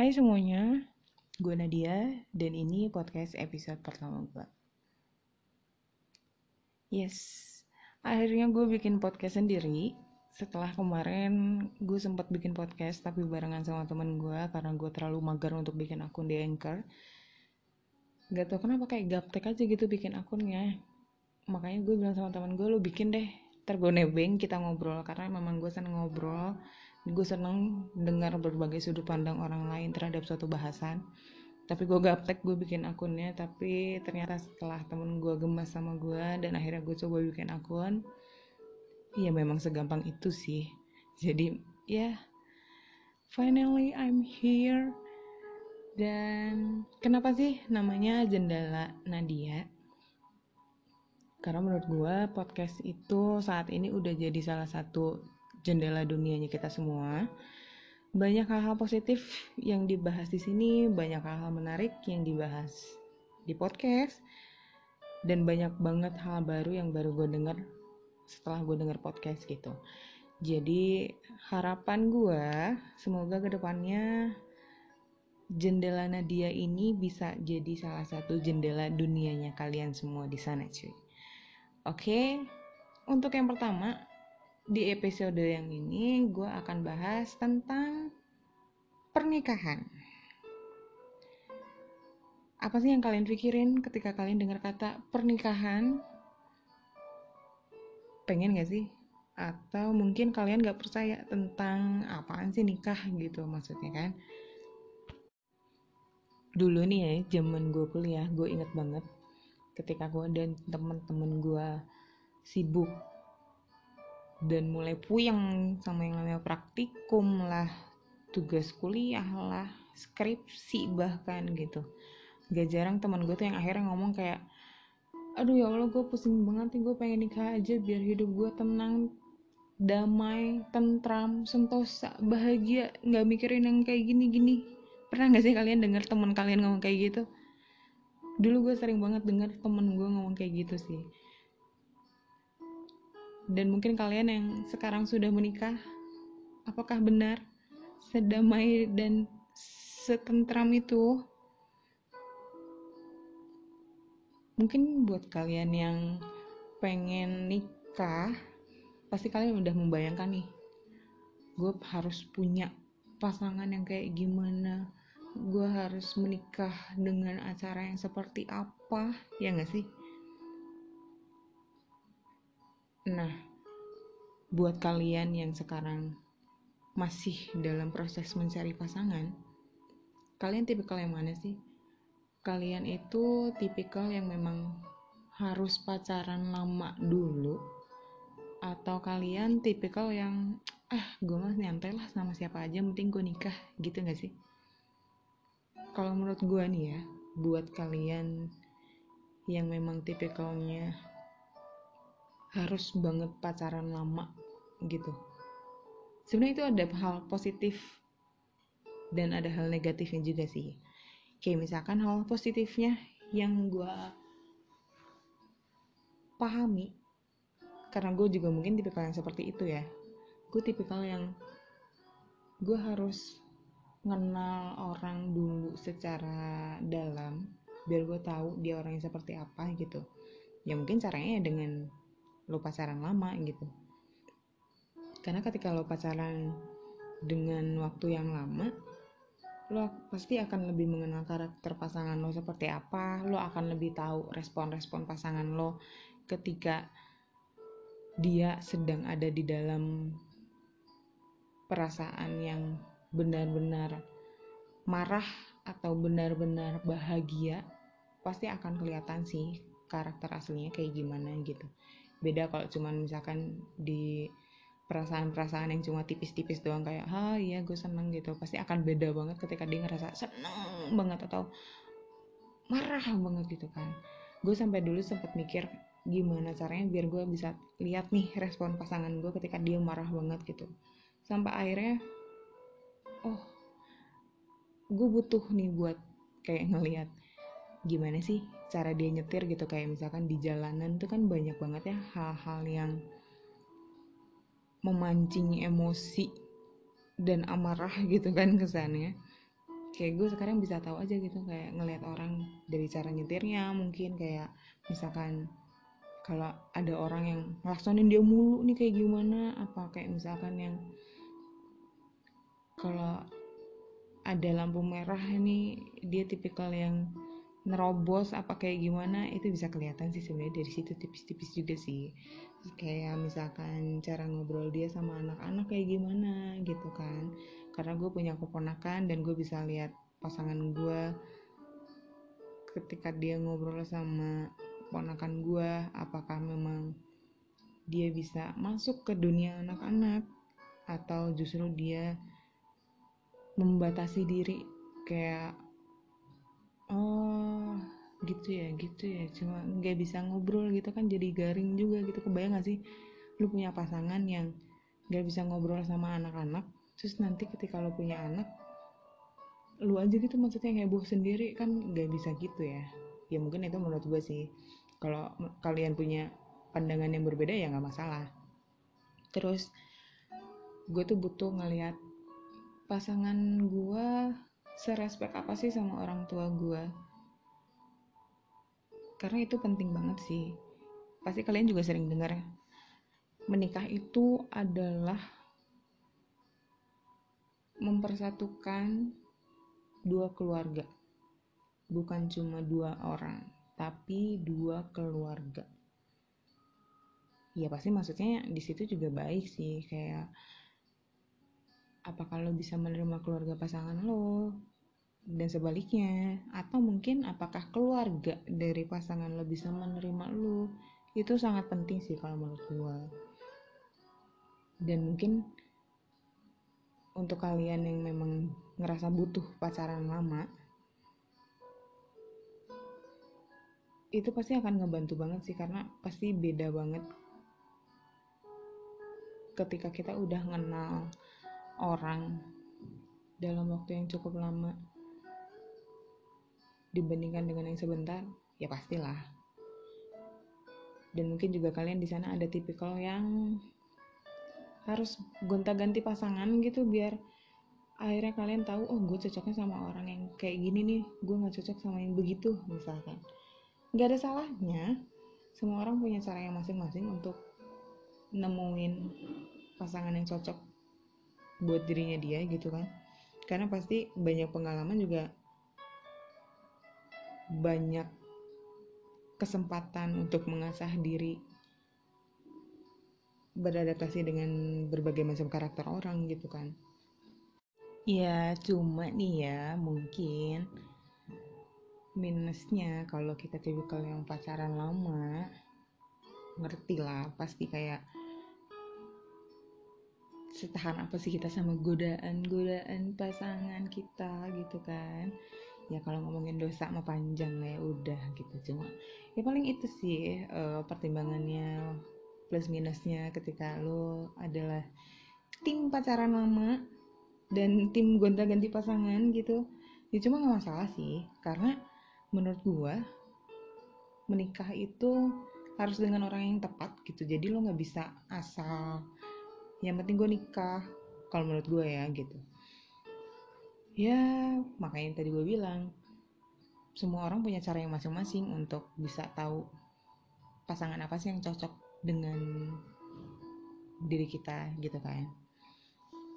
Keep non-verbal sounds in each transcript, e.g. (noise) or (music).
Hai semuanya, gue Nadia dan ini podcast episode pertama gue. Yes, akhirnya gue bikin podcast sendiri setelah kemarin gue sempat bikin podcast tapi barengan sama temen gue karena gue terlalu mager untuk bikin akun di Anchor. Gak tau kenapa kayak gaptek aja gitu bikin akunnya. Makanya gue bilang sama temen gue, lo bikin deh, ntar gue nebeng kita ngobrol karena memang gue seneng ngobrol gue seneng dengar berbagai sudut pandang orang lain terhadap suatu bahasan. Tapi gue gaptek gue bikin akunnya. Tapi ternyata setelah temen gue gemas sama gue dan akhirnya gue coba bikin akun ya memang segampang itu sih. Jadi ya finally I'm here. Dan kenapa sih namanya jendela Nadia? Karena menurut gue podcast itu saat ini udah jadi salah satu jendela dunianya kita semua. Banyak hal-hal positif yang dibahas di sini, banyak hal-hal menarik yang dibahas di podcast, dan banyak banget hal baru yang baru gue denger setelah gue denger podcast gitu. Jadi harapan gue semoga ke depannya jendela Nadia ini bisa jadi salah satu jendela dunianya kalian semua di sana cuy. Oke, untuk yang pertama di episode yang ini gue akan bahas tentang pernikahan. Apa sih yang kalian pikirin ketika kalian dengar kata pernikahan? Pengen gak sih? Atau mungkin kalian gak percaya tentang apaan sih nikah gitu maksudnya kan? Dulu nih ya, zaman gue kuliah, gue inget banget ketika gue dan temen-temen gue sibuk dan mulai puyeng sama yang namanya praktikum lah tugas kuliah lah skripsi bahkan gitu. Gak jarang teman gue tuh yang akhirnya ngomong kayak aduh ya Allah gue pusing banget nih gue pengen nikah aja biar hidup gue tenang damai tentram sentosa bahagia. Nggak mikirin yang kayak gini-gini. Pernah nggak sih kalian dengar teman kalian ngomong kayak gitu? Dulu gue sering banget dengar temen gue ngomong kayak gitu sih dan mungkin kalian yang sekarang sudah menikah, apakah benar sedamai dan setentram itu? Mungkin buat kalian yang pengen nikah, pasti kalian udah membayangkan nih, gue harus punya pasangan yang kayak gimana, gue harus menikah dengan acara yang seperti apa, ya gak sih? Nah, buat kalian yang sekarang masih dalam proses mencari pasangan, kalian tipikal yang mana sih? Kalian itu tipikal yang memang harus pacaran lama dulu atau kalian tipikal yang ah gue mah nyantai lah sama siapa aja penting gue nikah gitu gak sih kalau menurut gue nih ya buat kalian yang memang tipikalnya harus banget pacaran lama gitu. Sebenarnya itu ada hal positif dan ada hal negatifnya juga sih. Kayak misalkan hal positifnya yang gue pahami karena gue juga mungkin tipikal yang seperti itu ya. Gue tipikal yang gue harus kenal orang dulu secara dalam biar gue tahu dia orang yang seperti apa gitu. Ya mungkin caranya ya dengan lo pacaran lama gitu. Karena ketika lo pacaran dengan waktu yang lama lo pasti akan lebih mengenal karakter pasangan lo seperti apa lo akan lebih tahu respon-respon pasangan lo ketika dia sedang ada di dalam perasaan yang benar-benar marah atau benar-benar bahagia pasti akan kelihatan sih karakter aslinya kayak gimana gitu beda kalau cuman misalkan di perasaan-perasaan yang cuma tipis-tipis doang kayak ah iya gue seneng gitu. Pasti akan beda banget ketika dia ngerasa seneng banget atau marah banget gitu kan. Gue sampai dulu sempat mikir gimana caranya biar gue bisa lihat nih respon pasangan gue ketika dia marah banget gitu. Sampai akhirnya oh gue butuh nih buat kayak ngelihat gimana sih cara dia nyetir gitu kayak misalkan di jalanan tuh kan banyak banget ya hal-hal yang memancing emosi dan amarah gitu kan kesannya kayak gue sekarang bisa tahu aja gitu kayak ngelihat orang dari cara nyetirnya mungkin kayak misalkan kalau ada orang yang ngelaksonin dia mulu nih kayak gimana apa kayak misalkan yang kalau ada lampu merah nih dia tipikal yang nerobos apa kayak gimana itu bisa kelihatan sih sebenarnya dari situ tipis-tipis juga sih. Kayak misalkan cara ngobrol dia sama anak-anak kayak gimana gitu kan. Karena gue punya keponakan dan gue bisa lihat pasangan gue ketika dia ngobrol sama keponakan gue apakah memang dia bisa masuk ke dunia anak-anak atau justru dia membatasi diri kayak oh gitu ya gitu ya. Cuma nggak bisa ngobrol gitu kan jadi garing juga gitu. Kebayang gak sih? Lu punya pasangan yang nggak bisa ngobrol sama anak-anak terus nanti ketika lu punya anak lu aja gitu maksudnya heboh sendiri. Kan nggak bisa gitu ya. Ya mungkin itu menurut gue sih. Kalau kalian punya pandangan yang berbeda ya nggak masalah. Terus gue tuh butuh ngelihat pasangan gue serespek apa sih sama orang tua gue karena itu penting banget sih. Pasti kalian juga sering dengar ya. Menikah itu adalah mempersatukan dua keluarga. Bukan cuma dua orang tapi dua keluarga. Ya pasti maksudnya di situ juga baik sih kayak apakah lo bisa menerima keluarga pasangan lo dan sebaliknya. Atau mungkin apakah keluarga dari pasangan lo bisa menerima lo? Itu sangat penting sih kalau menurut gue dan mungkin untuk kalian yang memang ngerasa butuh pacaran lama itu pasti akan ngebantu banget sih karena pasti beda banget ketika kita udah kenal orang dalam waktu yang cukup lama dibandingkan dengan yang sebentar ya pastilah. Dan mungkin juga kalian di sana ada tipikal yang harus gonta-ganti pasangan gitu biar akhirnya kalian tahu oh gue cocoknya sama orang yang kayak gini nih gue nggak cocok sama yang begitu misalkan. Nggak ada salahnya. Semua orang punya cara yang masing-masing untuk nemuin pasangan yang cocok buat dirinya dia gitu kan. Karena pasti banyak pengalaman juga banyak kesempatan untuk mengasah diri beradaptasi dengan berbagai macam karakter orang gitu kan? Ya cuma nih ya mungkin minusnya kalau kita tipikal yang pacaran lama ngerti lah pasti kayak setahan apa sih kita sama godaan godaan pasangan kita gitu kan ya kalau ngomongin dosa mah panjang ya udah gitu. Cuma ya paling itu sih uh, pertimbangannya plus minusnya ketika lo adalah tim pacaran lama dan tim gonta-ganti pasangan gitu. Ya cuma nggak masalah sih karena menurut gua menikah itu harus dengan orang yang tepat gitu. Jadi lo nggak bisa asal yang penting gue nikah kalau menurut gue ya gitu ya makanya tadi gue bilang semua orang punya cara yang masing-masing untuk bisa tahu pasangan apa sih yang cocok dengan diri kita gitu kan.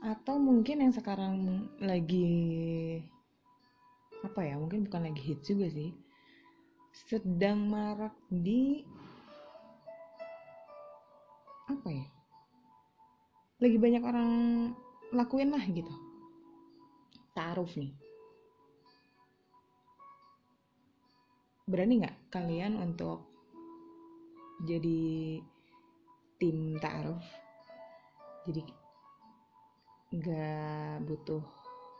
Atau mungkin yang sekarang lagi apa ya mungkin bukan lagi hit juga sih sedang marak di apa ya lagi banyak orang lakuin lah gitu ta'aruf nih. Berani nggak kalian untuk jadi tim ta'aruf? Jadi nggak butuh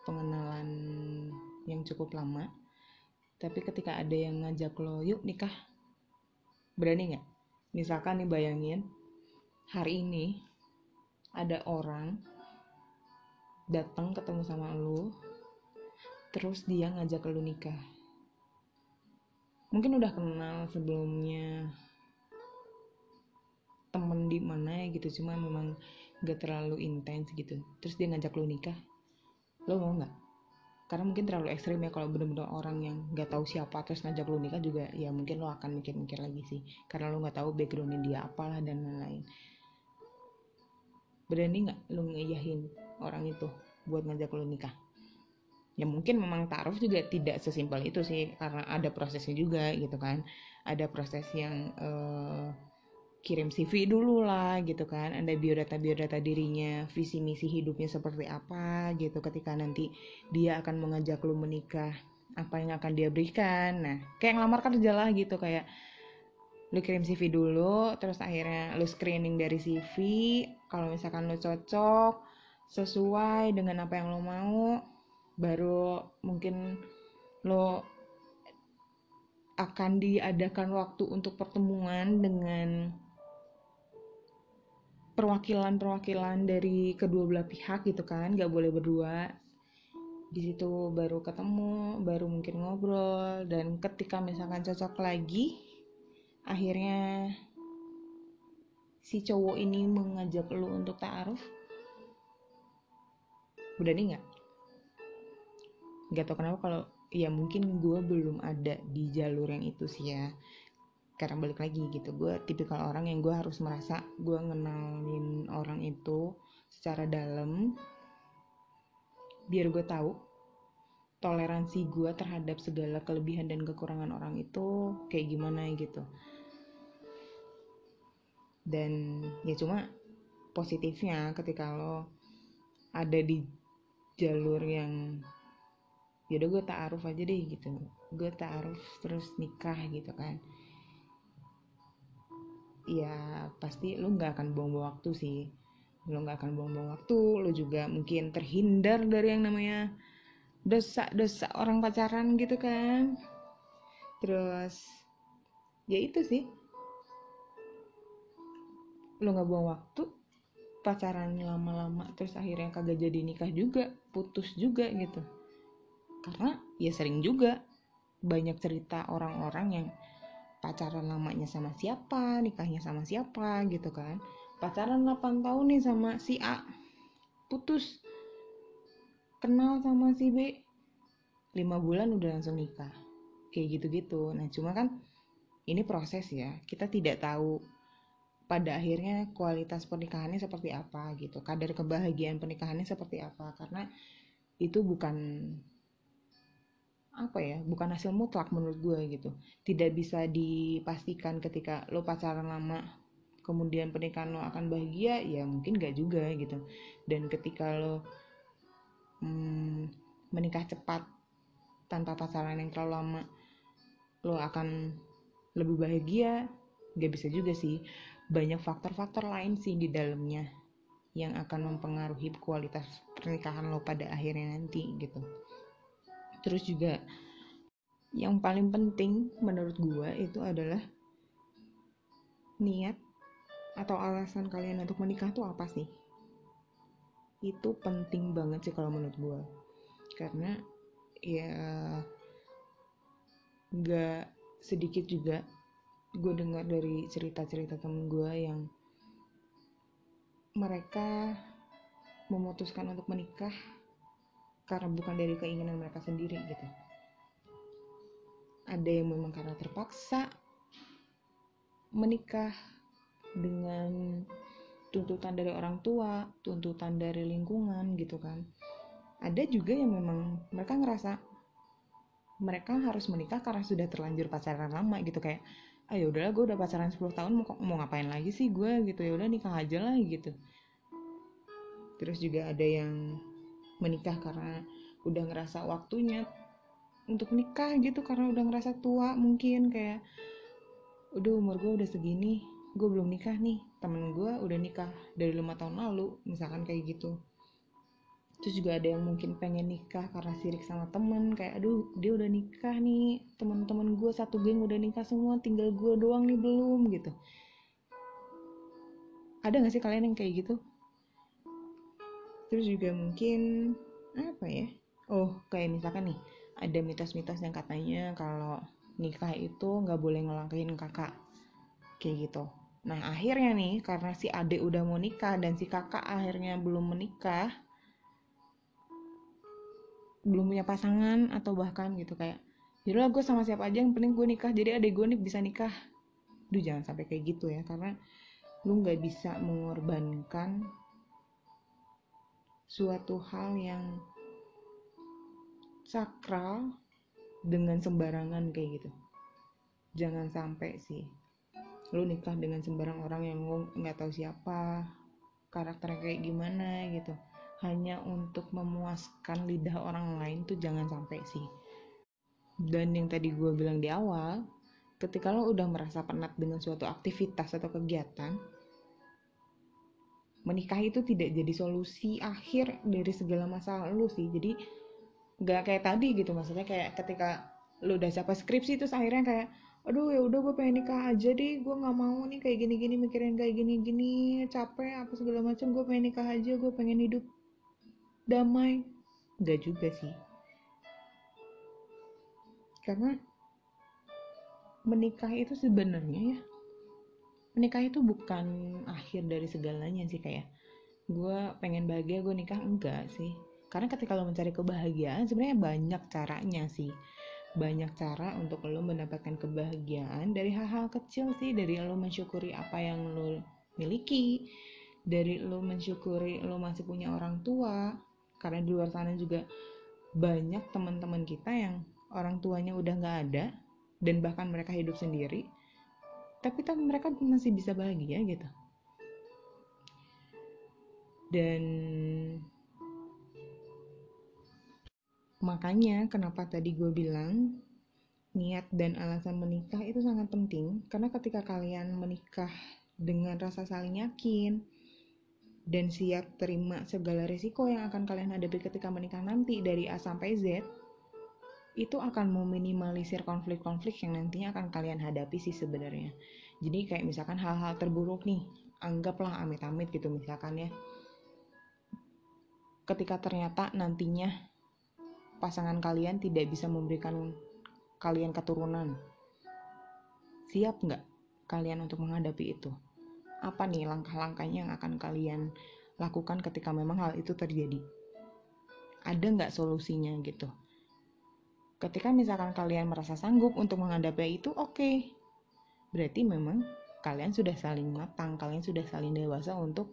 pengenalan yang cukup lama tapi ketika ada yang ngajak lo yuk nikah. Berani nggak? Misalkan nih bayangin hari ini ada orang datang ketemu sama lu terus dia ngajak lu nikah. Mungkin udah kenal sebelumnya temen di mana gitu cuma memang gak terlalu intens gitu. Terus dia ngajak lu nikah lo mau nggak? Karena mungkin terlalu ekstrim ya kalau bener-bener orang yang nggak tahu siapa terus ngajak lu nikah juga ya mungkin lo akan mikir-mikir lagi sih. Karena lo nggak tahu backgroundnya dia apalah dan lain-lain berani nggak lu ngeyahin orang itu buat ngajak lu nikah? Ya mungkin memang taruh juga tidak sesimpel itu sih karena ada prosesnya juga gitu kan. Ada proses yang uh, kirim CV dulu lah gitu kan. Ada biodata biodata dirinya visi misi hidupnya seperti apa gitu ketika nanti dia akan mengajak lu menikah apa yang akan dia berikan. Nah kayak ngelamar kerja lah gitu kayak lu kirim CV dulu terus akhirnya lu screening dari CV kalau misalkan lu cocok sesuai dengan apa yang lo mau baru mungkin lo akan diadakan waktu untuk pertemuan dengan perwakilan-perwakilan dari kedua belah pihak gitu kan nggak boleh berdua. Di situ baru ketemu baru mungkin ngobrol dan ketika misalkan cocok lagi akhirnya si cowok ini mengajak lu untuk taaruf? Udah nih nggak? Nggak tau kenapa kalau ya mungkin gue belum ada di jalur yang itu sih ya. Karena balik lagi gitu gue tipikal orang yang gue harus merasa gue ngenalin orang itu secara dalam biar gue tahu toleransi gue terhadap segala kelebihan dan kekurangan orang itu kayak gimana gitu dan ya cuma positifnya ketika lo ada di jalur yang yaudah gue taaruf aja deh gitu. Gue taaruf terus nikah gitu kan. Ya pasti lu nggak akan buang-buang waktu sih. Lu nggak akan buang-buang waktu lu juga mungkin terhindar dari yang namanya dosa-dosa orang pacaran gitu kan. Terus ya itu sih lu nggak buang waktu pacaran lama-lama terus akhirnya kagak jadi nikah juga putus juga gitu. Karena ya sering juga banyak cerita orang-orang yang pacaran lamanya sama siapa nikahnya sama siapa gitu kan. Pacaran 8 tahun nih sama si A putus kenal sama si B 5 bulan udah langsung nikah. Kayak gitu-gitu. Nah cuma kan ini proses ya kita tidak tahu pada akhirnya kualitas pernikahannya seperti apa gitu. Kadar kebahagiaan pernikahannya seperti apa. Karena itu bukan apa ya bukan hasil mutlak menurut gue gitu. Tidak bisa dipastikan ketika lo pacaran lama kemudian pernikahan lo akan bahagia ya mungkin gak juga gitu. Dan ketika lo hmm, menikah cepat tanpa pacaran yang terlalu lama lo akan lebih bahagia gak bisa juga sih banyak faktor-faktor lain sih di dalamnya yang akan mempengaruhi kualitas pernikahan lo pada akhirnya nanti gitu. Terus juga yang paling penting menurut gue itu adalah niat atau alasan kalian untuk menikah tuh apa sih? Itu penting banget sih kalau menurut gue karena ya gak sedikit juga gue dengar dari cerita-cerita temen gue yang mereka memutuskan untuk menikah karena bukan dari keinginan mereka sendiri gitu ada yang memang karena terpaksa menikah dengan tuntutan dari orang tua, tuntutan dari lingkungan gitu kan. Ada juga yang memang mereka ngerasa mereka harus menikah karena sudah terlanjur pacaran lama gitu kayak ah ya udahlah gue udah pacaran 10 tahun mau mau ngapain lagi sih gue gitu ya udah nikah aja lah gitu. Terus juga ada yang menikah karena udah ngerasa waktunya untuk nikah gitu karena udah ngerasa tua mungkin kayak udah umur gue udah segini gue belum nikah nih temen gue udah nikah dari lima tahun lalu misalkan kayak gitu terus juga ada yang mungkin pengen nikah karena sirik sama temen kayak aduh dia udah nikah nih teman-teman gue satu geng udah nikah semua tinggal gue doang nih belum gitu. Ada gak sih kalian yang kayak gitu? Terus juga mungkin apa ya? Oh kayak misalkan nih ada mitos-mitos yang katanya kalau nikah itu nggak boleh ngelangkahin kakak kayak gitu. Nah akhirnya nih karena si adik udah mau nikah dan si kakak akhirnya belum menikah belum punya pasangan atau bahkan gitu kayak yaudah gue sama siapa aja yang penting gue nikah jadi adek gue nih bisa nikah. Duh jangan sampai kayak gitu ya karena lu nggak bisa mengorbankan suatu hal yang sakral dengan sembarangan kayak gitu. Jangan sampai sih lu nikah dengan sembarang orang yang lu nggak tahu siapa karakternya kayak gimana gitu hanya untuk memuaskan lidah orang lain tuh jangan sampai sih. Dan yang tadi gue bilang di awal ketika lo udah merasa penat dengan suatu aktivitas atau kegiatan menikah itu tidak jadi solusi akhir dari segala masalah lo sih. Jadi nggak kayak tadi gitu maksudnya kayak ketika lo udah capek skripsi terus akhirnya kayak aduh ya udah gue pengen nikah aja deh gue nggak mau nih kayak gini gini mikirin kayak gini gini capek apa segala macam gue pengen nikah aja gue pengen hidup damai. Nggak juga sih. Karena menikah itu sebenarnya ya menikah itu bukan akhir dari segalanya sih kayak gue pengen bahagia gue nikah enggak sih. Karena ketika lo mencari kebahagiaan sebenarnya banyak caranya sih. Banyak cara untuk lo mendapatkan kebahagiaan dari hal-hal kecil sih dari lo mensyukuri apa yang lo miliki dari lo mensyukuri lo masih punya orang tua karena di luar sana juga banyak teman-teman kita yang orang tuanya udah nggak ada dan bahkan mereka hidup sendiri tapi tapi mereka masih bisa bahagia gitu. Dan makanya kenapa tadi gue bilang niat dan alasan menikah itu sangat penting karena ketika kalian menikah dengan rasa saling yakin dan siap terima segala risiko yang akan kalian hadapi ketika menikah nanti dari A sampai Z itu akan meminimalisir konflik-konflik yang nantinya akan kalian hadapi sih sebenarnya. Jadi kayak misalkan hal-hal terburuk nih, anggaplah amit-amit gitu misalkan ya. Ketika ternyata nantinya pasangan kalian tidak bisa memberikan kalian keturunan, siap nggak kalian untuk menghadapi itu? Apa nih langkah-langkahnya yang akan kalian lakukan ketika memang hal itu terjadi? Ada nggak solusinya gitu? Ketika misalkan kalian merasa sanggup untuk menghadapi itu, oke. Okay. Berarti memang kalian sudah saling matang, kalian sudah saling dewasa untuk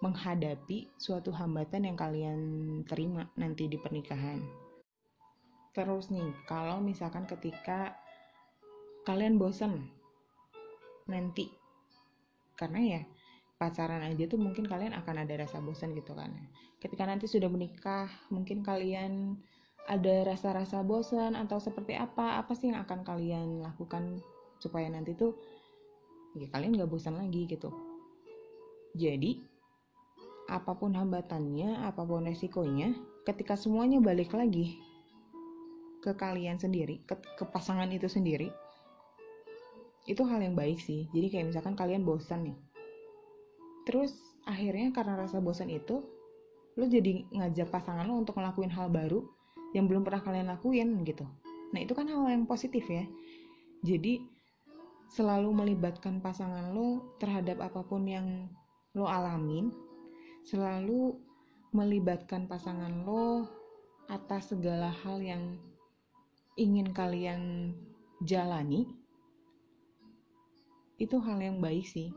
menghadapi suatu hambatan yang kalian terima nanti di pernikahan. Terus nih, kalau misalkan ketika kalian bosan nanti, karena ya pacaran aja tuh mungkin kalian akan ada rasa bosan gitu kan. Ketika nanti sudah menikah, mungkin kalian ada rasa-rasa bosan atau seperti apa apa sih yang akan kalian lakukan supaya nanti tuh ya kalian gak bosan lagi gitu jadi apa pun hambatannya apa pun resikonya ketika semuanya balik lagi ke kalian sendiri ke, ke pasangan itu sendiri itu hal yang baik sih. Jadi kayak misalkan kalian bosan nih. Terus akhirnya karena rasa bosan itu lo jadi ngajak pasangan lo untuk ngelakuin hal baru yang belum pernah kalian lakuin gitu. Nah itu kan hal yang positif ya. Jadi selalu melibatkan pasangan lo terhadap apa pun yang lo alamin selalu melibatkan pasangan lo atas segala hal yang ingin kalian jalani itu hal yang baik sih.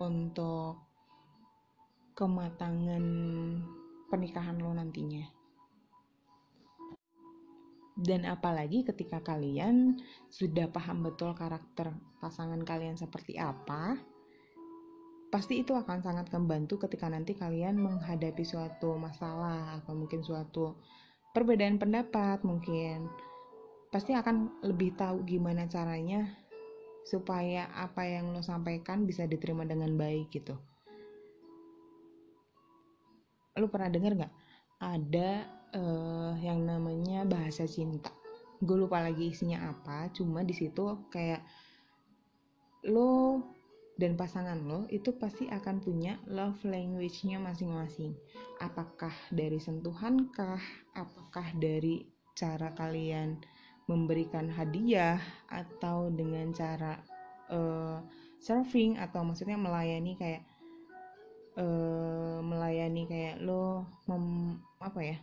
Untuk kematangan pernikahan lo nantinya. Dan apalagi ketika kalian sudah paham betul karakter pasangan kalian seperti apa pasti itu akan sangat membantu ketika nanti kalian menghadapi suatu masalah atau mungkin suatu perbedaan pendapat mungkin pasti akan lebih tahu gimana caranya supaya apa yang lo sampaikan bisa diterima dengan baik gitu lo pernah dengar nggak ada uh, yang namanya bahasa cinta gue lupa lagi isinya apa cuma di situ kayak lo dan pasangan lo itu pasti akan punya love language-nya masing-masing. Apakah dari sentuhan kah? Apakah dari cara kalian memberikan hadiah atau dengan cara uh, surfing atau maksudnya melayani kayak uh, melayani kayak lo mem, apa ya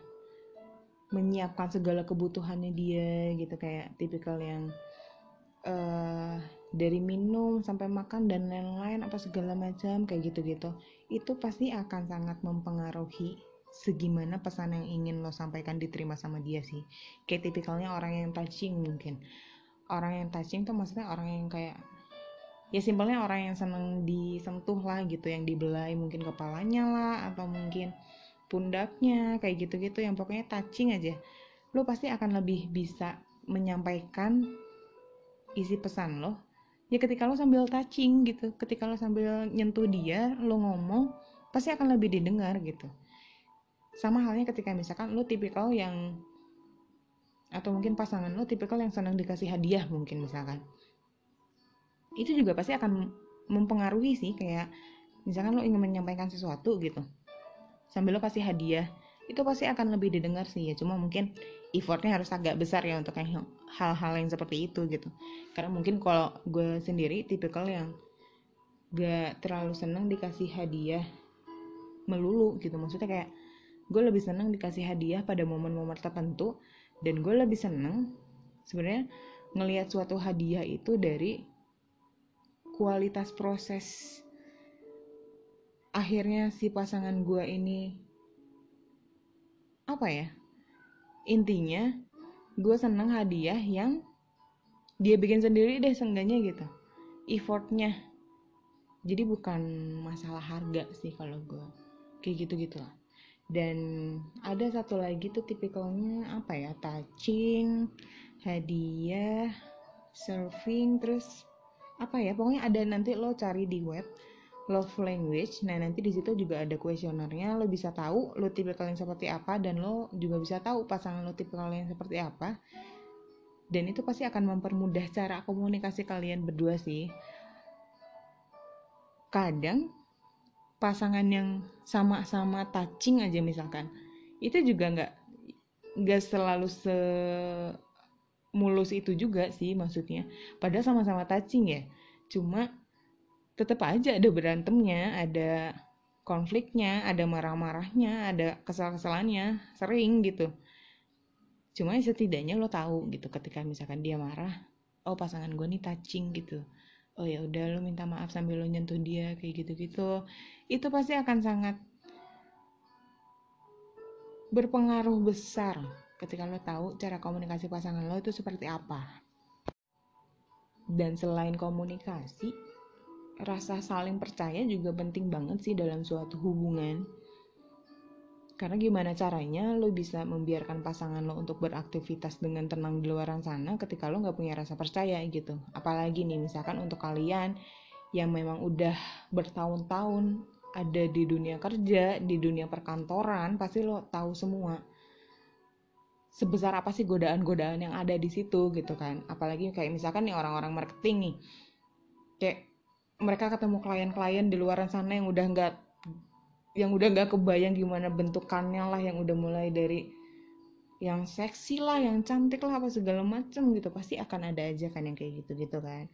menyiapkan segala kebutuhannya dia gitu. Kayak tipikal yang uh, dari minum sampai makan dan lain-lain apa segala macam kayak gitu-gitu. Itu pasti akan sangat mempengaruhi segimana pesan yang ingin lo sampaikan diterima sama dia sih. Kayak tipikalnya orang yang touching mungkin. Orang yang touching tuh maksudnya orang yang kayak ya simpelnya orang yang seneng disentuh lah gitu yang dibelai mungkin kepalanya lah atau mungkin pundaknya kayak gitu-gitu yang pokoknya touching aja. Lo pasti akan lebih bisa menyampaikan isi pesan lo. Ya ketika lo sambil touching gitu ketika lo sambil nyentuh dia lo ngomong pasti akan lebih didengar gitu sama halnya ketika misalkan lo tipikal yang atau mungkin pasangan lo tipikal yang senang dikasih hadiah mungkin misalkan. Itu juga pasti akan mempengaruhi sih kayak misalkan lo ingin menyampaikan sesuatu gitu sambil lo kasih hadiah itu pasti akan lebih didengar sih ya. Cuma mungkin effortnya harus agak besar ya untuk hal-hal yang seperti itu gitu. Karena mungkin kalau gue sendiri tipikal yang gak terlalu seneng dikasih hadiah melulu gitu. Maksudnya kayak gue lebih seneng dikasih hadiah pada momen-momen tertentu dan gue lebih seneng sebenarnya ngelihat suatu hadiah itu dari kualitas proses akhirnya si pasangan gue ini apa ya intinya gue seneng hadiah yang dia bikin sendiri deh seenggaknya gitu effortnya. Jadi bukan masalah harga sih kalau gue kayak gitu gitulah dan ada satu lagi tuh tipikalnya apa ya touching hadiah surfing terus apa ya pokoknya ada nanti lo cari di web love language. Nah, nanti di situ juga ada kuesionernya. Lo bisa tahu lo tipe kalian seperti apa dan lo juga bisa tahu pasangan lo tipe kalian seperti apa. Dan itu pasti akan mempermudah cara komunikasi kalian berdua sih. Kadang pasangan yang sama-sama touching aja misalkan, itu juga nggak nggak selalu se mulus itu juga sih maksudnya. Padahal sama-sama touching ya. Cuma tetap aja ada berantemnya ada konfliknya ada marah-marahnya ada kesal-kesalannya sering gitu cuma setidaknya lo tahu gitu ketika misalkan dia marah oh pasangan gue nih touching gitu oh ya udah lo minta maaf sambil lo nyentuh dia kayak gitu-gitu itu pasti akan sangat berpengaruh besar ketika lo tahu cara komunikasi pasangan lo itu seperti apa dan selain komunikasi rasa saling percaya juga penting banget sih dalam suatu hubungan. Karena gimana caranya lo bisa membiarkan pasangan lo untuk beraktivitas dengan tenang di luar sana ketika lo nggak punya rasa percaya gitu. Apalagi nih misalkan untuk kalian yang memang udah bertahun-tahun ada di dunia kerja, di dunia perkantoran, pasti lo tahu semua sebesar apa sih godaan-godaan yang ada di situ gitu kan. Apalagi kayak misalkan nih orang-orang marketing nih. Kayak mereka ketemu klien-klien di luar sana yang udah nggak yang udah nggak kebayang gimana bentukannya lah yang udah mulai dari yang seksi lah yang cantik lah apa segala macem gitu. Pasti akan ada aja kan yang kayak gitu gitu kan.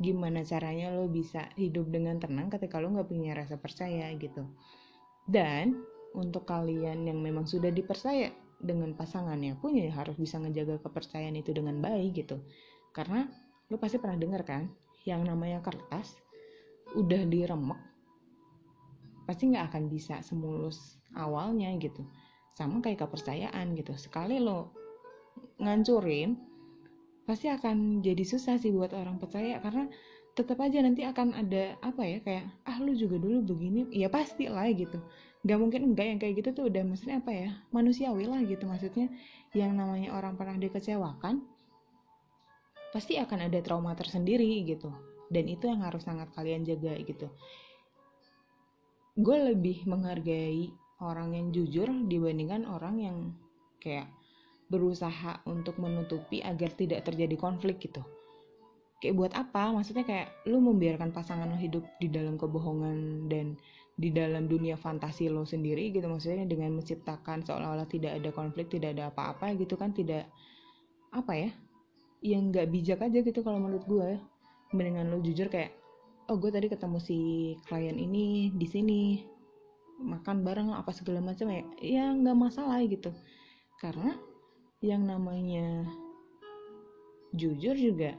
Gimana caranya lo bisa hidup dengan tenang ketika lo nggak punya rasa percaya gitu. Dan untuk kalian yang memang sudah dipercaya dengan pasangannya pun ya harus bisa ngejaga kepercayaan itu dengan baik gitu. Karena lo pasti pernah dengar kan yang namanya kertas udah diremek pasti nggak akan bisa semulus awalnya gitu. Sama kayak kepercayaan gitu. Sekali lo ngancurin pasti akan jadi susah sih buat orang percaya. Karena tetap aja nanti akan ada apa ya kayak ah lu juga dulu begini. Ya pasti lah gitu. Nggak mungkin enggak yang kayak gitu tuh udah maksudnya apa ya manusiawi lah gitu. Maksudnya yang namanya orang pernah dikecewakan pasti akan ada trauma tersendiri gitu. Dan itu yang harus sangat kalian jaga gitu gue lebih menghargai orang yang jujur dibandingkan orang yang kayak berusaha untuk menutupi agar tidak terjadi konflik gitu. Kayak buat apa? Maksudnya kayak lu membiarkan pasangan lo hidup di dalam kebohongan dan di dalam dunia fantasi lo sendiri gitu. Maksudnya dengan menciptakan seolah-olah tidak ada konflik tidak ada apa-apa gitu kan tidak apa ya? Yang nggak bijak aja gitu kalau menurut gue. Mendingan lo jujur kayak oh gue tadi ketemu si klien ini di sini makan bareng apa segala macam ya ya nggak masalah gitu. Karena yang namanya jujur juga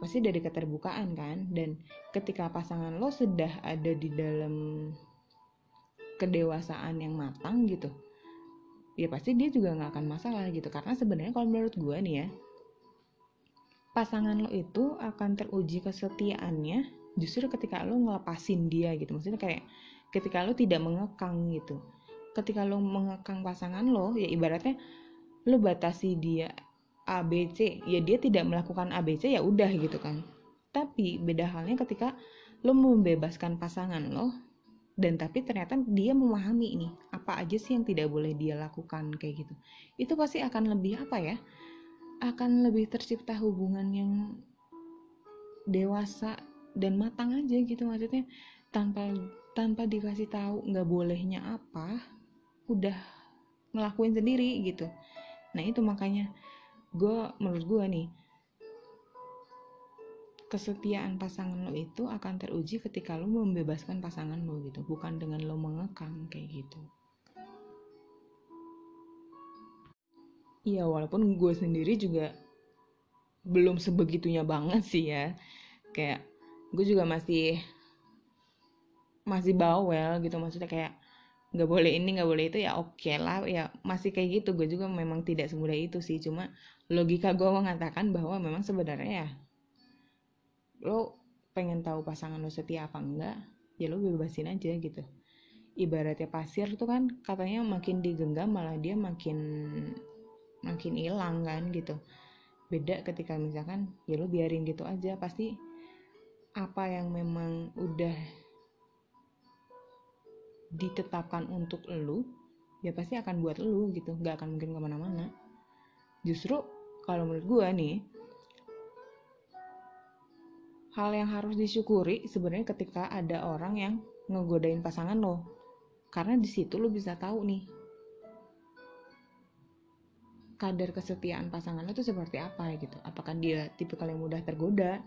pasti dari keterbukaan kan? Dan ketika pasangan lo sudah ada di dalam kedewasaan yang matang gitu ya pasti dia juga nggak akan masalah gitu. Karena sebenarnya kalau menurut gue nih ya pasangan lo itu akan teruji kesetiaannya justru ketika lo ngelepasin dia gitu maksudnya kayak ketika lo tidak mengekang gitu. Ketika lo mengekang pasangan lo ya ibaratnya lo batasi dia ABC ya dia tidak melakukan ABC ya udah gitu kan. Tapi beda halnya ketika lo membebaskan pasangan lo dan tapi ternyata dia memahami ini apa aja sih yang tidak boleh dia lakukan kayak gitu. Itu pasti akan lebih apa ya akan lebih tercipta hubungan yang dewasa dan matang aja gitu maksudnya. Tanpa tanpa dikasih tahu nggak bolehnya apa udah ngelakuin sendiri gitu. Nah itu makanya gue menurut gue nih kesetiaan pasangan lo itu akan teruji ketika lo membebaskan pasangan lo gitu bukan dengan lo mengekang kayak gitu. Iya walaupun gue sendiri juga belum sebegitunya banget sih ya. Kayak gue juga masih masih bawel gitu. Maksudnya kayak nggak boleh ini nggak boleh itu ya oke okay lah. Ya masih kayak gitu. Gue juga memang tidak semudah itu sih. Cuma logika gue mengatakan bahwa memang sebenarnya ya lo pengen tahu pasangan lo setia apa enggak ya lo bebasin aja gitu. Ibaratnya pasir tuh kan katanya makin digenggam malah dia makin makin hilang kan gitu. Beda ketika misalkan ya lo biarin gitu aja. Pasti apa yang memang udah ditetapkan untuk lo ya pasti akan buat lo gitu. Nggak akan mungkin ke mana-mana. Justru kalau menurut gue nih hal yang harus disyukuri sebenarnya ketika ada orang yang ngegodain pasangan lo. Karena di situ lo bisa tahu nih kadar kesetiaan pasangan lo itu seperti apa gitu. Apakah dia tipikal yang mudah tergoda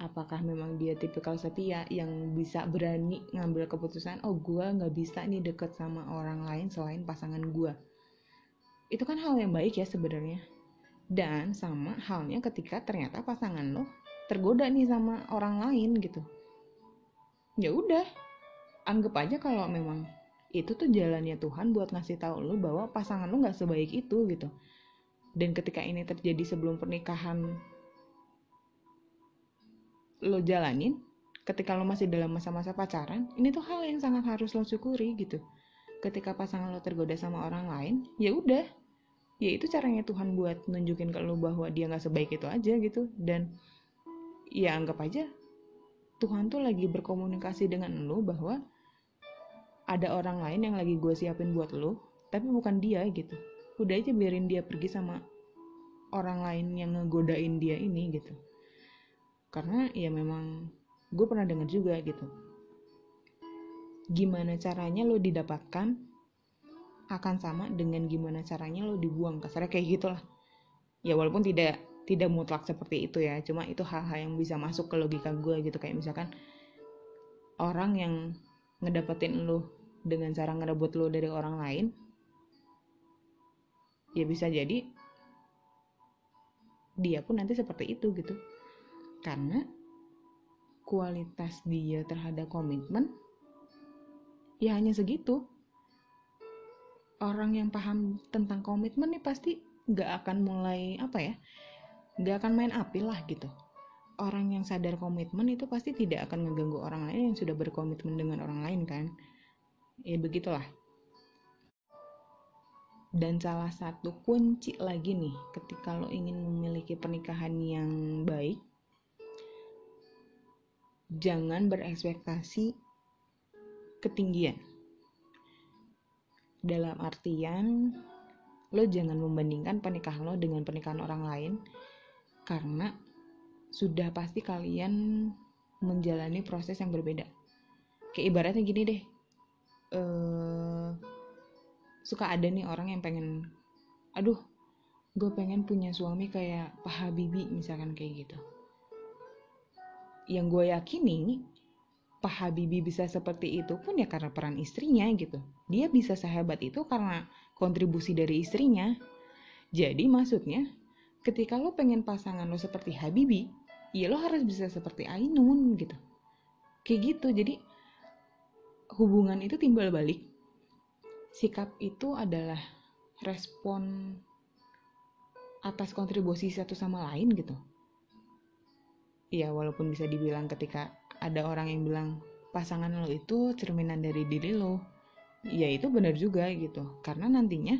apakah memang dia tipikal setia yang bisa berani ngambil keputusan oh gue nggak bisa nih deket sama orang lain selain pasangan gue itu kan hal yang baik ya sebenarnya. Dan sama halnya ketika ternyata pasangan lo tergoda nih sama orang lain gitu. Ya udah anggap aja kalau memang itu tuh jalannya Tuhan buat ngasih tahu lo bahwa pasangan lo nggak sebaik itu gitu. Dan ketika ini terjadi sebelum pernikahan lo jalanin ketika lo masih dalam masa-masa pacaran ini tuh hal yang sangat harus lo syukuri gitu. Ketika pasangan lo tergoda sama orang lain ya udah. Ya itu caranya Tuhan buat nunjukin ke lo bahwa dia nggak sebaik itu aja gitu. Dan ya anggap aja Tuhan tuh lagi berkomunikasi dengan lo bahwa ada orang lain yang lagi gue siapin buat lo tapi bukan dia gitu. Udah aja biarin dia pergi sama orang lain yang ngegodain dia ini gitu karena ya memang gue pernah dengar juga gitu. Gimana caranya lo didapatkan akan sama dengan gimana caranya lo dibuang. Kasarnya kayak gitulah. Ya walaupun tidak tidak mutlak seperti itu ya. Cuma itu hal-hal yang bisa masuk ke logika gue gitu. Kayak misalkan orang yang ngedapetin lo dengan cara ngerebut lo dari orang lain ya bisa jadi dia pun nanti seperti itu gitu karena kualitas dia terhadap komitmen ya hanya segitu. Orang yang paham tentang komitmen nih pasti nggak akan mulai apa ya gak akan main api lah gitu. Orang yang sadar komitmen itu pasti tidak akan ngeganggu orang lain yang sudah berkomitmen dengan orang lain kan. Ya begitulah. Dan salah satu kunci lagi nih ketika lo ingin memiliki pernikahan yang baik jangan berekspektasi ketinggian. Dalam artian lo jangan membandingkan pernikahan lo dengan pernikahan orang lain karena sudah pasti kalian menjalani proses yang berbeda. Kayak ibaratnya gini deh uh, suka ada nih orang yang pengen aduh gue pengen punya suami kayak Pak Habibie misalkan kayak gitu yang gue yakini Pak Habibie bisa seperti itu pun ya karena peran istrinya gitu dia bisa sehebat itu karena kontribusi dari istrinya. Jadi maksudnya, ketika lo pengen pasangan lo seperti Habibi, ya lo harus bisa seperti Ainun gitu. Kayak gitu, jadi hubungan itu timbal balik. Sikap itu adalah respon atas kontribusi satu sama lain gitu. Ya walaupun bisa dibilang ketika ada orang yang bilang pasangan lo itu cerminan dari diri lo. Ya itu benar juga gitu. Karena nantinya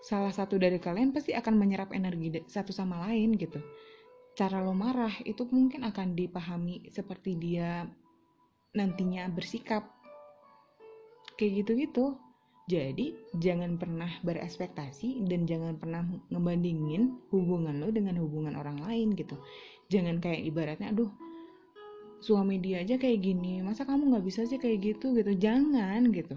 salah satu dari kalian pasti akan menyerap energi satu sama lain gitu. Cara lo marah itu mungkin akan dipahami seperti dia nantinya bersikap. Kayak gitu-gitu. Jadi jangan pernah berespektasi dan jangan pernah ngebandingin hubungan lo dengan hubungan orang lain gitu jangan kayak ibaratnya aduh suami dia aja kayak gini masa kamu nggak bisa sih kayak gitu? Gitu. Jangan gitu.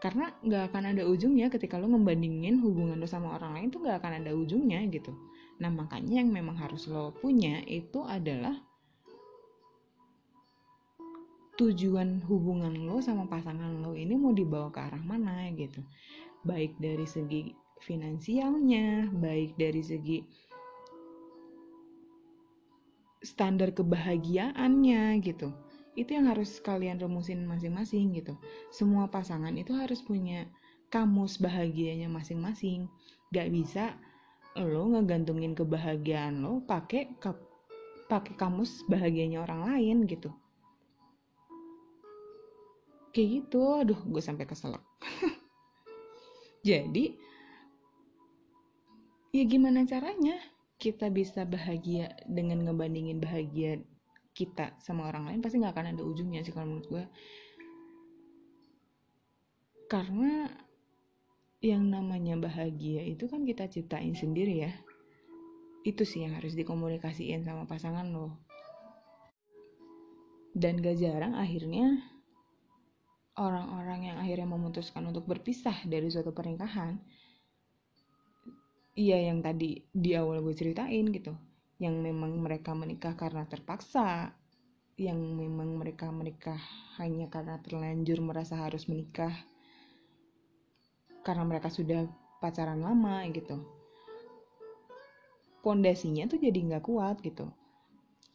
Karena nggak akan ada ujungnya ketika lo ngebandingin hubungan lo sama orang lain tuh nggak akan ada ujungnya gitu. Nah makanya yang memang harus lo punya itu adalah tujuan hubungan lo sama pasangan lo ini mau dibawa ke arah mana gitu. Baik dari segi finansialnya baik dari segi standar kebahagiaannya gitu. Itu yang harus kalian rumusin masing-masing gitu. Semua pasangan itu harus punya kamus bahagianya masing-masing. Gak bisa lo ngegantungin kebahagiaan lo pakai pakai kamus bahagianya orang lain gitu. Kayak gitu. Aduh gue sampai keselak. (laughs) Jadi ya gimana caranya kita bisa bahagia dengan ngebandingin bahagia kita sama orang lain pasti nggak akan ada ujungnya sih kalau menurut gue karena yang namanya bahagia itu kan kita ciptain sendiri ya. Itu sih yang harus dikomunikasiin sama pasangan lo. Dan gak jarang akhirnya orang-orang yang akhirnya memutuskan untuk berpisah dari suatu pernikahan iya yang tadi di awal gue ceritain gitu. Yang memang mereka menikah karena terpaksa. Yang memang mereka menikah hanya karena terlanjur merasa harus menikah. Karena mereka sudah pacaran lama gitu. Pondasinya tuh jadi nggak kuat gitu.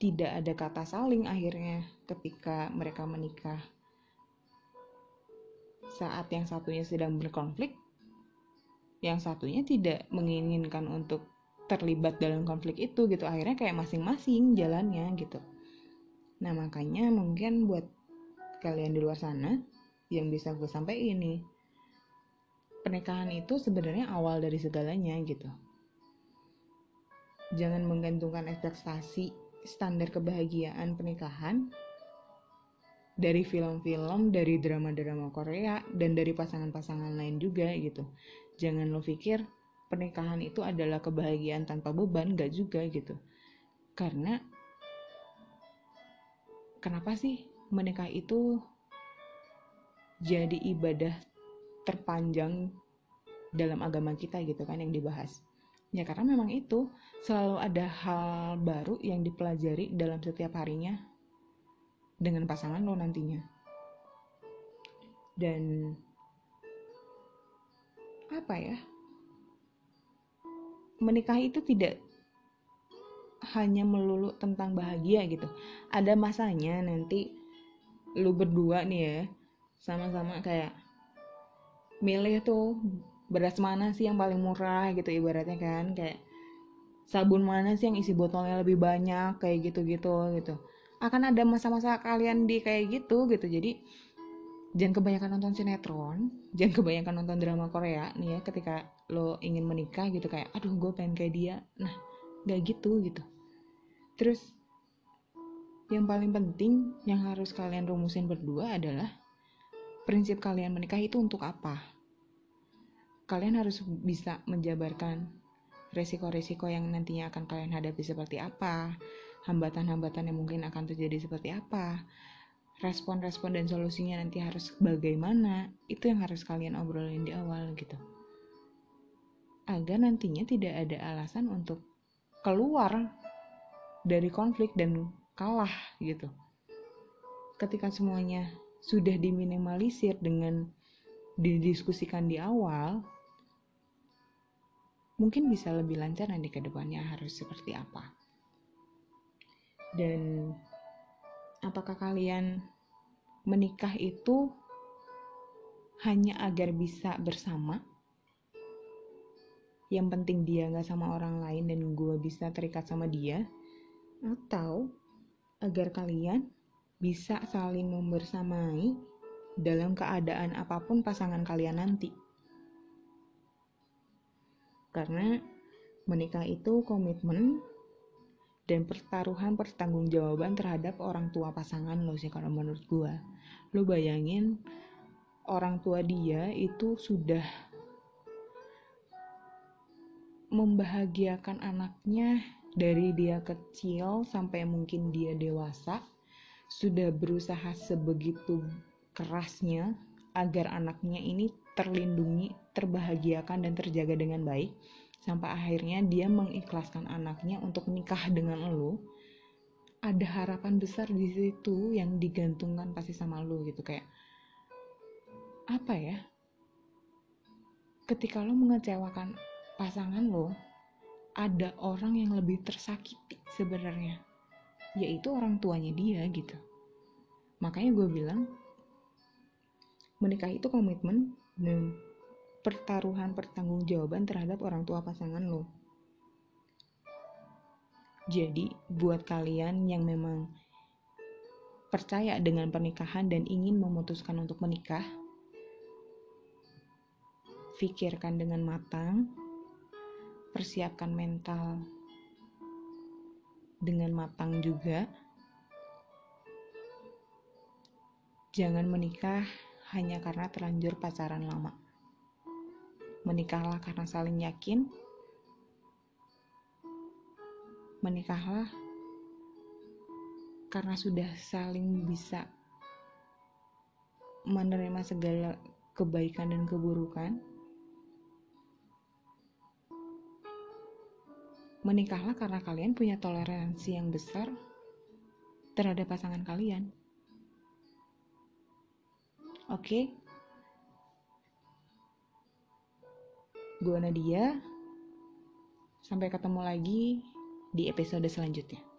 Tidak ada kata saling akhirnya ketika mereka menikah. Saat yang satunya sedang berkonflik yang satunya tidak menginginkan untuk terlibat dalam konflik itu gitu. Akhirnya kayak masing-masing jalannya gitu. Nah makanya mungkin buat kalian di luar sana yang bisa gue sampaikan ini pernikahan itu sebenarnya awal dari segalanya gitu. Jangan menggantungkan ekspektasi standar kebahagiaan pernikahan dari film-film, dari drama-drama Korea, dan dari pasangan-pasangan lain juga gitu jangan lo pikir pernikahan itu adalah kebahagiaan tanpa beban gak juga gitu. Karena kenapa sih menikah itu jadi ibadah terpanjang dalam agama kita gitu kan yang dibahas? Ya karena memang itu selalu ada hal baru yang dipelajari dalam setiap harinya dengan pasangan lo nantinya. Dan apa ya? Menikah itu tidak hanya melulu tentang bahagia gitu. Ada masanya nanti lu berdua nih ya sama-sama kayak milih tuh beras mana sih yang paling murah gitu ibaratnya kan kayak sabun mana sih yang isi botolnya lebih banyak kayak gitu-gitu gitu. Akan ada masa-masa kalian di kayak gitu gitu. Jadi jangan kebanyakan nonton sinetron jangan kebanyakan nonton drama Korea nih ya ketika lo ingin menikah gitu kayak aduh gue pengen kayak dia. Nah gak gitu gitu. Terus yang paling penting yang harus kalian rumusin berdua adalah prinsip kalian menikah itu untuk apa. Kalian harus bisa menjabarkan resiko-resiko yang nantinya akan kalian hadapi seperti apa hambatan-hambatan yang mungkin akan terjadi seperti apa respon-respon dan solusinya nanti harus bagaimana itu yang harus kalian obrolin di awal gitu. Agar nantinya tidak ada alasan untuk keluar dari konflik dan kalah gitu. Ketika semuanya sudah diminimalisir dengan didiskusikan di awal mungkin bisa lebih lancar nanti ke depannya harus seperti apa. Dan apakah kalian menikah itu hanya agar bisa bersama? Yang penting dia nggak sama orang lain dan gue bisa terikat sama dia. Atau agar kalian bisa saling membersamai dalam keadaan apa pun pasangan kalian nanti. Karena menikah itu komitmen dan pertaruhan pertanggungjawaban terhadap orang tua pasangan lo sih kalau menurut gue lo bayangin orang tua dia itu sudah membahagiakan anaknya dari dia kecil sampai mungkin dia dewasa sudah berusaha sebegitu kerasnya agar anaknya ini terlindungi, terbahagiakan dan terjaga dengan baik sampai akhirnya dia mengikhlaskan anaknya untuk nikah dengan lo ada harapan besar di situ yang digantungkan pasti sama lo gitu kayak apa ya? Ketika lo mengecewakan pasangan lo ada orang yang lebih tersakiti sebenarnya yaitu orang tuanya dia gitu. Makanya gue bilang menikah itu komitmen pertaruhan pertanggungjawaban terhadap orang tua pasangan lo jadi buat kalian yang memang percaya dengan pernikahan dan ingin memutuskan untuk menikah pikirkan dengan matang persiapkan mental dengan matang juga. Jangan menikah hanya karena terlanjur pacaran lama. Menikahlah karena saling yakin. Menikahlah karena sudah saling bisa menerima segala kebaikan dan keburukan menikahlah karena kalian punya toleransi yang besar terhadap pasangan kalian. Oke? Okay? Gue Nadia. Sampai ketemu lagi di episode selanjutnya.